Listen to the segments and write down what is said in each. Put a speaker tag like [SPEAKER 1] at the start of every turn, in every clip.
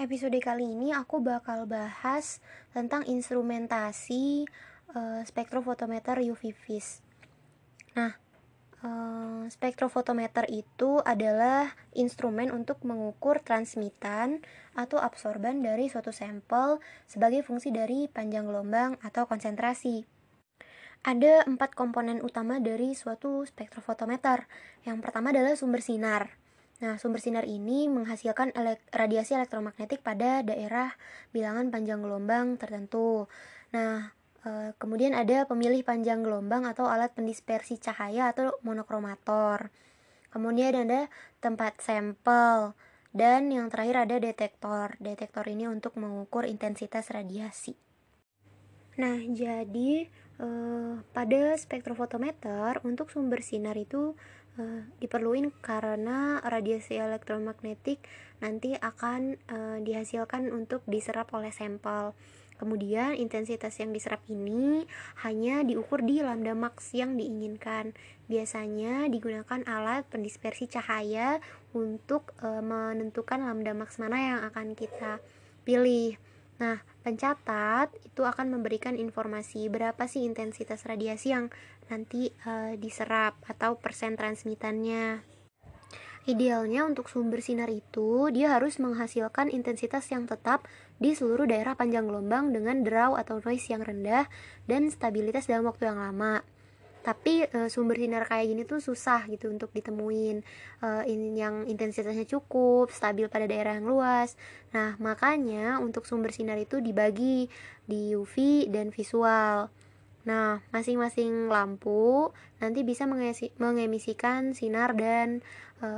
[SPEAKER 1] Episode kali ini aku bakal bahas tentang instrumentasi uh, spektrofotometer UV vis. Nah, uh, spektrofotometer itu adalah instrumen untuk mengukur transmitan atau absorban dari suatu sampel sebagai fungsi dari panjang gelombang atau konsentrasi. Ada empat komponen utama dari suatu spektrofotometer. Yang pertama adalah sumber sinar. Nah, sumber sinar ini menghasilkan elek radiasi elektromagnetik pada daerah bilangan panjang gelombang tertentu. Nah, e, kemudian ada pemilih panjang gelombang atau alat pendispersi cahaya atau monokromator. Kemudian ada tempat sampel dan yang terakhir ada detektor. Detektor ini untuk mengukur intensitas radiasi. Nah, jadi eh, pada spektrofotometer untuk sumber sinar itu eh, diperluin karena radiasi elektromagnetik nanti akan eh, dihasilkan untuk diserap oleh sampel. Kemudian intensitas yang diserap ini hanya diukur di lambda max yang diinginkan. Biasanya digunakan alat pendispersi cahaya untuk e, menentukan lambda max mana yang akan kita pilih. Nah, pencatat itu akan memberikan informasi berapa sih intensitas radiasi yang nanti uh, diserap atau persen transmitannya. Idealnya untuk sumber sinar itu dia harus menghasilkan intensitas yang tetap di seluruh daerah panjang gelombang dengan draw atau noise yang rendah dan stabilitas dalam waktu yang lama tapi e, sumber sinar kayak gini tuh susah gitu untuk ditemuin. E, in, yang intensitasnya cukup stabil pada daerah yang luas. Nah makanya untuk sumber sinar itu dibagi di UV dan visual. Nah masing-masing lampu nanti bisa mengemisikan sinar dan e,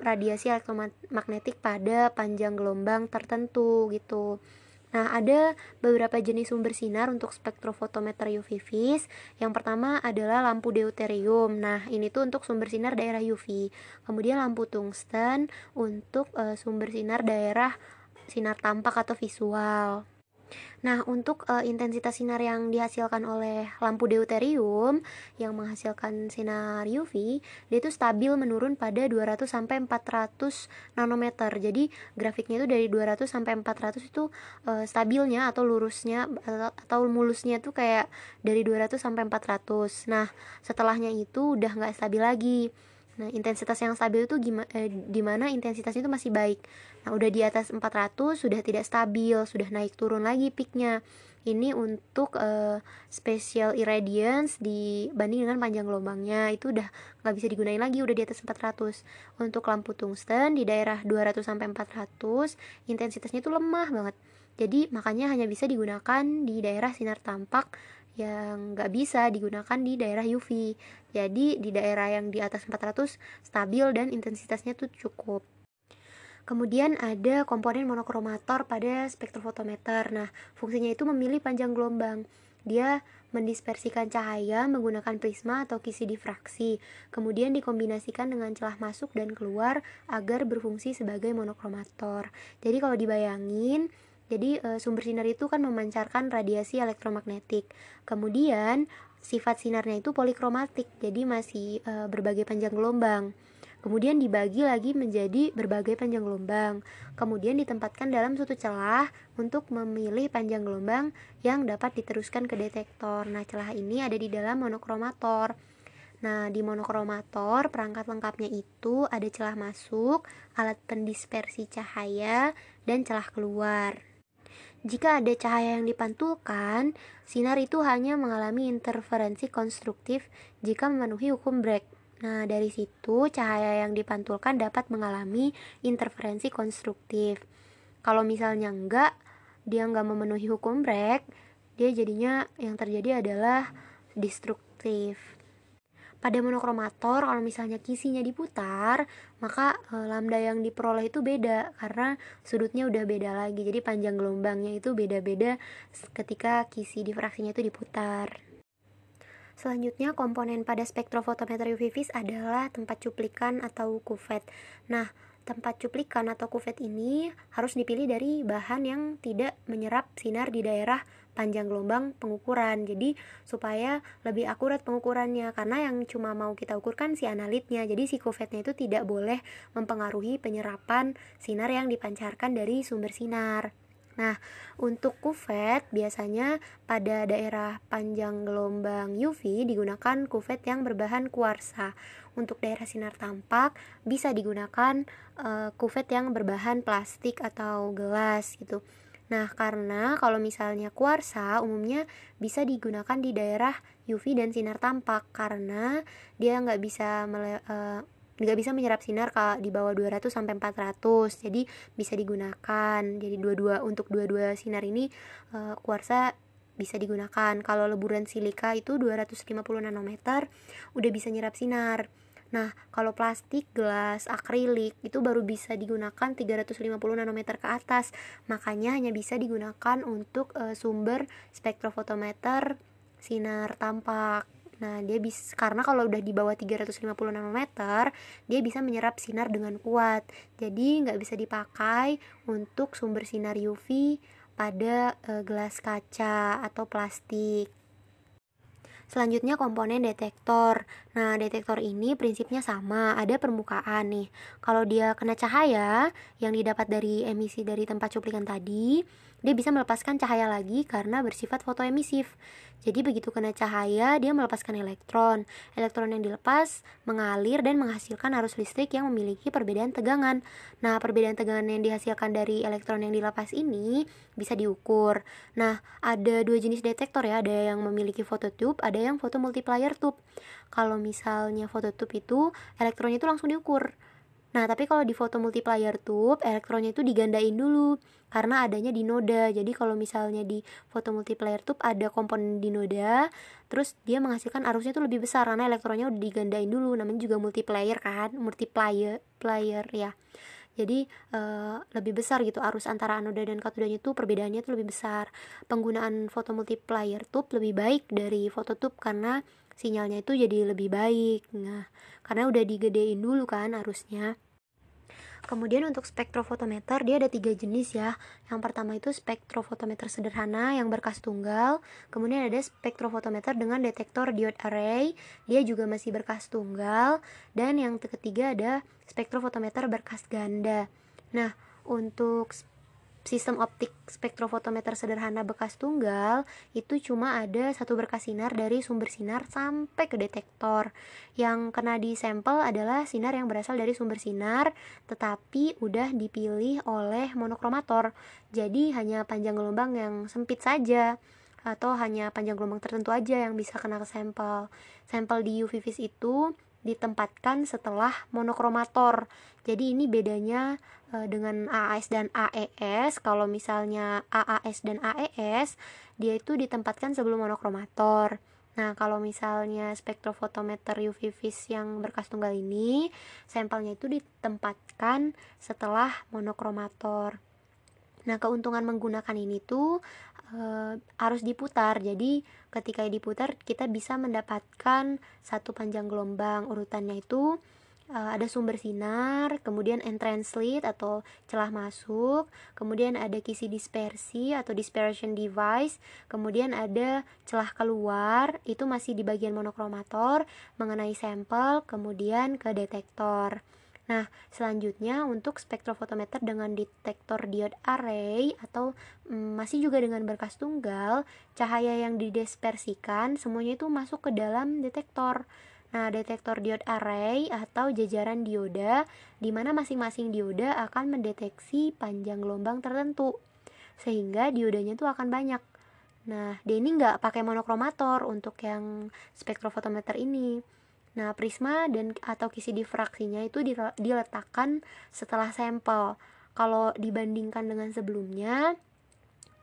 [SPEAKER 1] radiasi elektromagnetik pada panjang gelombang tertentu gitu Nah, ada beberapa jenis sumber sinar untuk spektrofotometer UV vis. Yang pertama adalah lampu deuterium. Nah, ini tuh untuk sumber sinar daerah UV. Kemudian lampu tungsten untuk uh, sumber sinar daerah sinar tampak atau visual. Nah, untuk uh, intensitas sinar yang dihasilkan oleh lampu deuterium yang menghasilkan sinar UV, dia itu stabil menurun pada 200 sampai 400 nanometer. Jadi, grafiknya itu dari 200 sampai 400 itu uh, stabilnya atau lurusnya atau mulusnya itu kayak dari 200 sampai 400. Nah, setelahnya itu udah nggak stabil lagi. Nah, intensitas yang stabil itu gimana eh, di intensitasnya itu masih baik. Nah, udah di atas 400 sudah tidak stabil, sudah naik turun lagi peaknya. Ini untuk uh, special irradiance dibanding dengan panjang gelombangnya itu udah nggak bisa digunain lagi udah di atas 400. Untuk lampu tungsten di daerah 200 sampai 400 intensitasnya itu lemah banget. Jadi makanya hanya bisa digunakan di daerah sinar tampak yang nggak bisa digunakan di daerah UV. Jadi di daerah yang di atas 400 stabil dan intensitasnya tuh cukup. Kemudian ada komponen monokromator pada spektrofotometer. Nah, fungsinya itu memilih panjang gelombang. Dia mendispersikan cahaya menggunakan prisma atau kisi difraksi, kemudian dikombinasikan dengan celah masuk dan keluar agar berfungsi sebagai monokromator. Jadi kalau dibayangin, jadi e, sumber sinar itu kan memancarkan radiasi elektromagnetik. Kemudian sifat sinarnya itu polikromatik, jadi masih e, berbagai panjang gelombang. Kemudian dibagi lagi menjadi berbagai panjang gelombang. Kemudian ditempatkan dalam suatu celah untuk memilih panjang gelombang yang dapat diteruskan ke detektor. Nah, celah ini ada di dalam monokromator. Nah, di monokromator perangkat lengkapnya itu ada celah masuk, alat pendispersi cahaya, dan celah keluar. Jika ada cahaya yang dipantulkan, sinar itu hanya mengalami interferensi konstruktif jika memenuhi hukum Bragg. Nah, dari situ cahaya yang dipantulkan dapat mengalami interferensi konstruktif. Kalau misalnya enggak, dia enggak memenuhi hukum Bragg, dia jadinya yang terjadi adalah destruktif pada monokromator kalau misalnya kisinya diputar maka e, lambda yang diperoleh itu beda karena sudutnya udah beda lagi jadi panjang gelombangnya itu beda-beda ketika kisi difraksinya itu diputar Selanjutnya komponen pada spektrofotometer UV vis adalah tempat cuplikan atau kuvet. Nah, tempat cuplikan atau kuvet ini harus dipilih dari bahan yang tidak menyerap sinar di daerah panjang gelombang pengukuran. Jadi supaya lebih akurat pengukurannya. Karena yang cuma mau kita ukurkan si analitnya. Jadi si kuvetnya itu tidak boleh mempengaruhi penyerapan sinar yang dipancarkan dari sumber sinar Nah, untuk kuvet biasanya pada daerah panjang gelombang UV digunakan kuvet yang berbahan kuarsa. Untuk daerah sinar tampak bisa digunakan uh, kuvet yang berbahan plastik atau gelas gitu. Nah, karena kalau misalnya kuarsa umumnya bisa digunakan di daerah UV dan sinar tampak karena dia nggak bisa uh, nggak bisa menyerap sinar kalau di bawah 200 sampai 400 jadi bisa digunakan jadi dua-dua untuk dua-dua sinar ini uh, kuarsa bisa digunakan kalau leburan silika itu 250 nanometer udah bisa nyerap sinar Nah, kalau plastik, gelas, akrilik itu baru bisa digunakan 350 nanometer ke atas. Makanya hanya bisa digunakan untuk uh, sumber spektrofotometer sinar tampak. Nah, dia bisa karena kalau udah di bawah 350 nanometer, dia bisa menyerap sinar dengan kuat. Jadi nggak bisa dipakai untuk sumber sinar UV pada e, gelas kaca atau plastik. Selanjutnya komponen detektor. Nah, detektor ini prinsipnya sama, ada permukaan nih. Kalau dia kena cahaya yang didapat dari emisi dari tempat cuplikan tadi, dia bisa melepaskan cahaya lagi karena bersifat fotoemisif. Jadi begitu kena cahaya, dia melepaskan elektron. Elektron yang dilepas mengalir dan menghasilkan arus listrik yang memiliki perbedaan tegangan. Nah, perbedaan tegangan yang dihasilkan dari elektron yang dilepas ini bisa diukur. Nah, ada dua jenis detektor ya, ada yang memiliki phototube, ada yang photomultiplier tube. Kalau misalnya phototube itu elektronnya itu langsung diukur. Nah, tapi kalau di foto multiplier tube, elektronnya itu digandain dulu karena adanya di noda. Jadi kalau misalnya di foto multiplier tube ada komponen di noda, terus dia menghasilkan arusnya itu lebih besar karena elektronnya udah digandain dulu. Namanya juga multiplier kan, multiplier player ya. Jadi uh, lebih besar gitu arus antara anoda dan katodanya itu perbedaannya itu lebih besar. Penggunaan foto multiplier tube lebih baik dari foto tube karena sinyalnya itu jadi lebih baik nah karena udah digedein dulu kan arusnya Kemudian untuk spektrofotometer dia ada tiga jenis ya. Yang pertama itu spektrofotometer sederhana yang berkas tunggal. Kemudian ada spektrofotometer dengan detektor diode array, dia juga masih berkas tunggal. Dan yang ketiga ada spektrofotometer berkas ganda. Nah, untuk sistem optik spektrofotometer sederhana bekas tunggal itu cuma ada satu berkas sinar dari sumber sinar sampai ke detektor. Yang kena di sampel adalah sinar yang berasal dari sumber sinar tetapi udah dipilih oleh monokromator. Jadi hanya panjang gelombang yang sempit saja atau hanya panjang gelombang tertentu aja yang bisa kena ke sampel. Sampel di UV vis itu ditempatkan setelah monokromator. Jadi ini bedanya e, dengan AAS dan AES. Kalau misalnya AAS dan AES, dia itu ditempatkan sebelum monokromator. Nah, kalau misalnya spektrofotometer UV vis yang berkas tunggal ini, sampelnya itu ditempatkan setelah monokromator. Nah, keuntungan menggunakan ini tuh e, harus diputar. Jadi, ketika diputar kita bisa mendapatkan satu panjang gelombang. Urutannya itu e, ada sumber sinar, kemudian entrance slit atau celah masuk, kemudian ada kisi dispersi atau dispersion device, kemudian ada celah keluar, itu masih di bagian monokromator mengenai sampel, kemudian ke detektor. Nah, selanjutnya untuk spektrofotometer dengan detektor diode array atau mm, masih juga dengan berkas tunggal, cahaya yang didispersikan semuanya itu masuk ke dalam detektor. Nah, detektor diode array atau jajaran dioda di mana masing-masing dioda akan mendeteksi panjang gelombang tertentu. Sehingga diodanya itu akan banyak. Nah, dia ini nggak pakai monokromator untuk yang spektrofotometer ini. Nah, prisma dan atau kisi difraksinya itu diletakkan setelah sampel. Kalau dibandingkan dengan sebelumnya,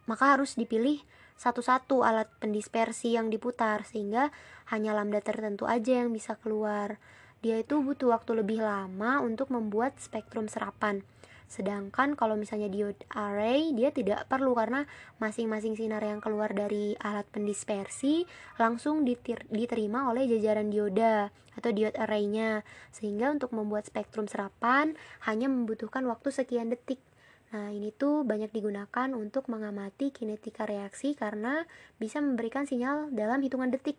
[SPEAKER 1] maka harus dipilih satu-satu alat pendispersi yang diputar sehingga hanya lambda tertentu aja yang bisa keluar. Dia itu butuh waktu lebih lama untuk membuat spektrum serapan. Sedangkan kalau misalnya diode array dia tidak perlu karena masing-masing sinar yang keluar dari alat pendispersi langsung diterima oleh jajaran dioda atau diode arraynya sehingga untuk membuat spektrum serapan hanya membutuhkan waktu sekian detik. Nah, ini tuh banyak digunakan untuk mengamati kinetika reaksi karena bisa memberikan sinyal dalam hitungan detik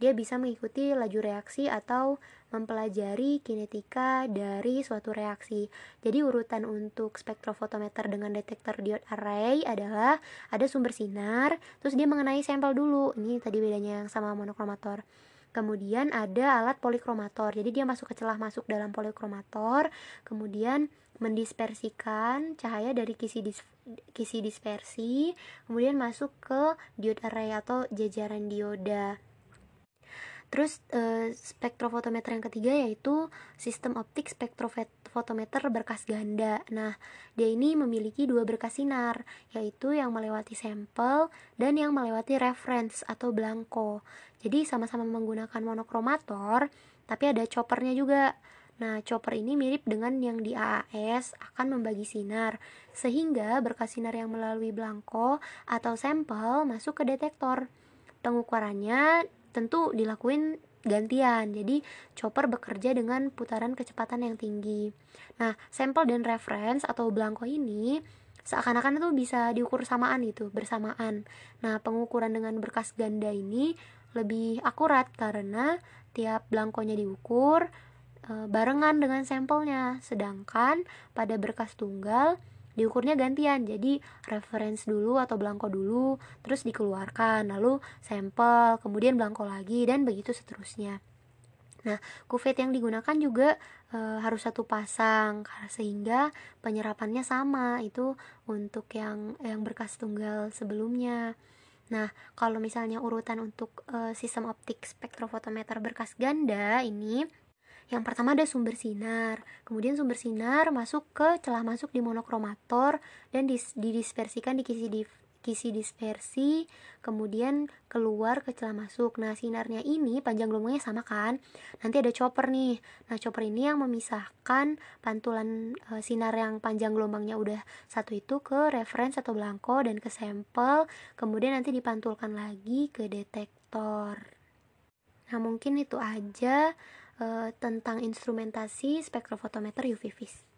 [SPEAKER 1] dia bisa mengikuti laju reaksi atau mempelajari kinetika dari suatu reaksi. Jadi urutan untuk spektrofotometer dengan detektor diode array adalah ada sumber sinar, terus dia mengenai sampel dulu. Ini tadi bedanya yang sama monokromator. Kemudian ada alat polikromator. Jadi dia masuk ke celah masuk dalam polikromator, kemudian mendispersikan cahaya dari kisi dis kisi dispersi, kemudian masuk ke diode array atau jajaran dioda. Terus e, spektrofotometer yang ketiga yaitu sistem optik spektrofotometer berkas ganda. Nah, dia ini memiliki dua berkas sinar, yaitu yang melewati sampel dan yang melewati reference atau blanko. Jadi sama-sama menggunakan monokromator, tapi ada choppernya juga. Nah, chopper ini mirip dengan yang di AAS akan membagi sinar, sehingga berkas sinar yang melalui blanko atau sampel masuk ke detektor. Pengukurannya tentu dilakuin gantian. Jadi chopper bekerja dengan putaran kecepatan yang tinggi. Nah, sampel dan reference atau blanko ini seakan-akan itu bisa diukur samaan gitu, bersamaan. Nah, pengukuran dengan berkas ganda ini lebih akurat karena tiap blankonya diukur e, barengan dengan sampelnya. Sedangkan pada berkas tunggal diukurnya gantian. Jadi reference dulu atau belangko dulu terus dikeluarkan. Lalu sampel kemudian belangko lagi dan begitu seterusnya. Nah, kuvet yang digunakan juga e, harus satu pasang sehingga penyerapannya sama. Itu untuk yang yang berkas tunggal sebelumnya. Nah, kalau misalnya urutan untuk e, sistem optik spektrofotometer berkas ganda ini yang pertama ada sumber sinar, kemudian sumber sinar masuk ke celah masuk di monokromator dan dis didispersikan di kisi di kisi dispersi, kemudian keluar ke celah masuk. Nah, sinarnya ini panjang gelombangnya sama kan? Nanti ada chopper nih. Nah, chopper ini yang memisahkan pantulan e, sinar yang panjang gelombangnya udah satu itu ke reference atau blanko dan ke sampel, kemudian nanti dipantulkan lagi ke detektor. Nah, mungkin itu aja uh, tentang instrumentasi spektrofotometer UV vis.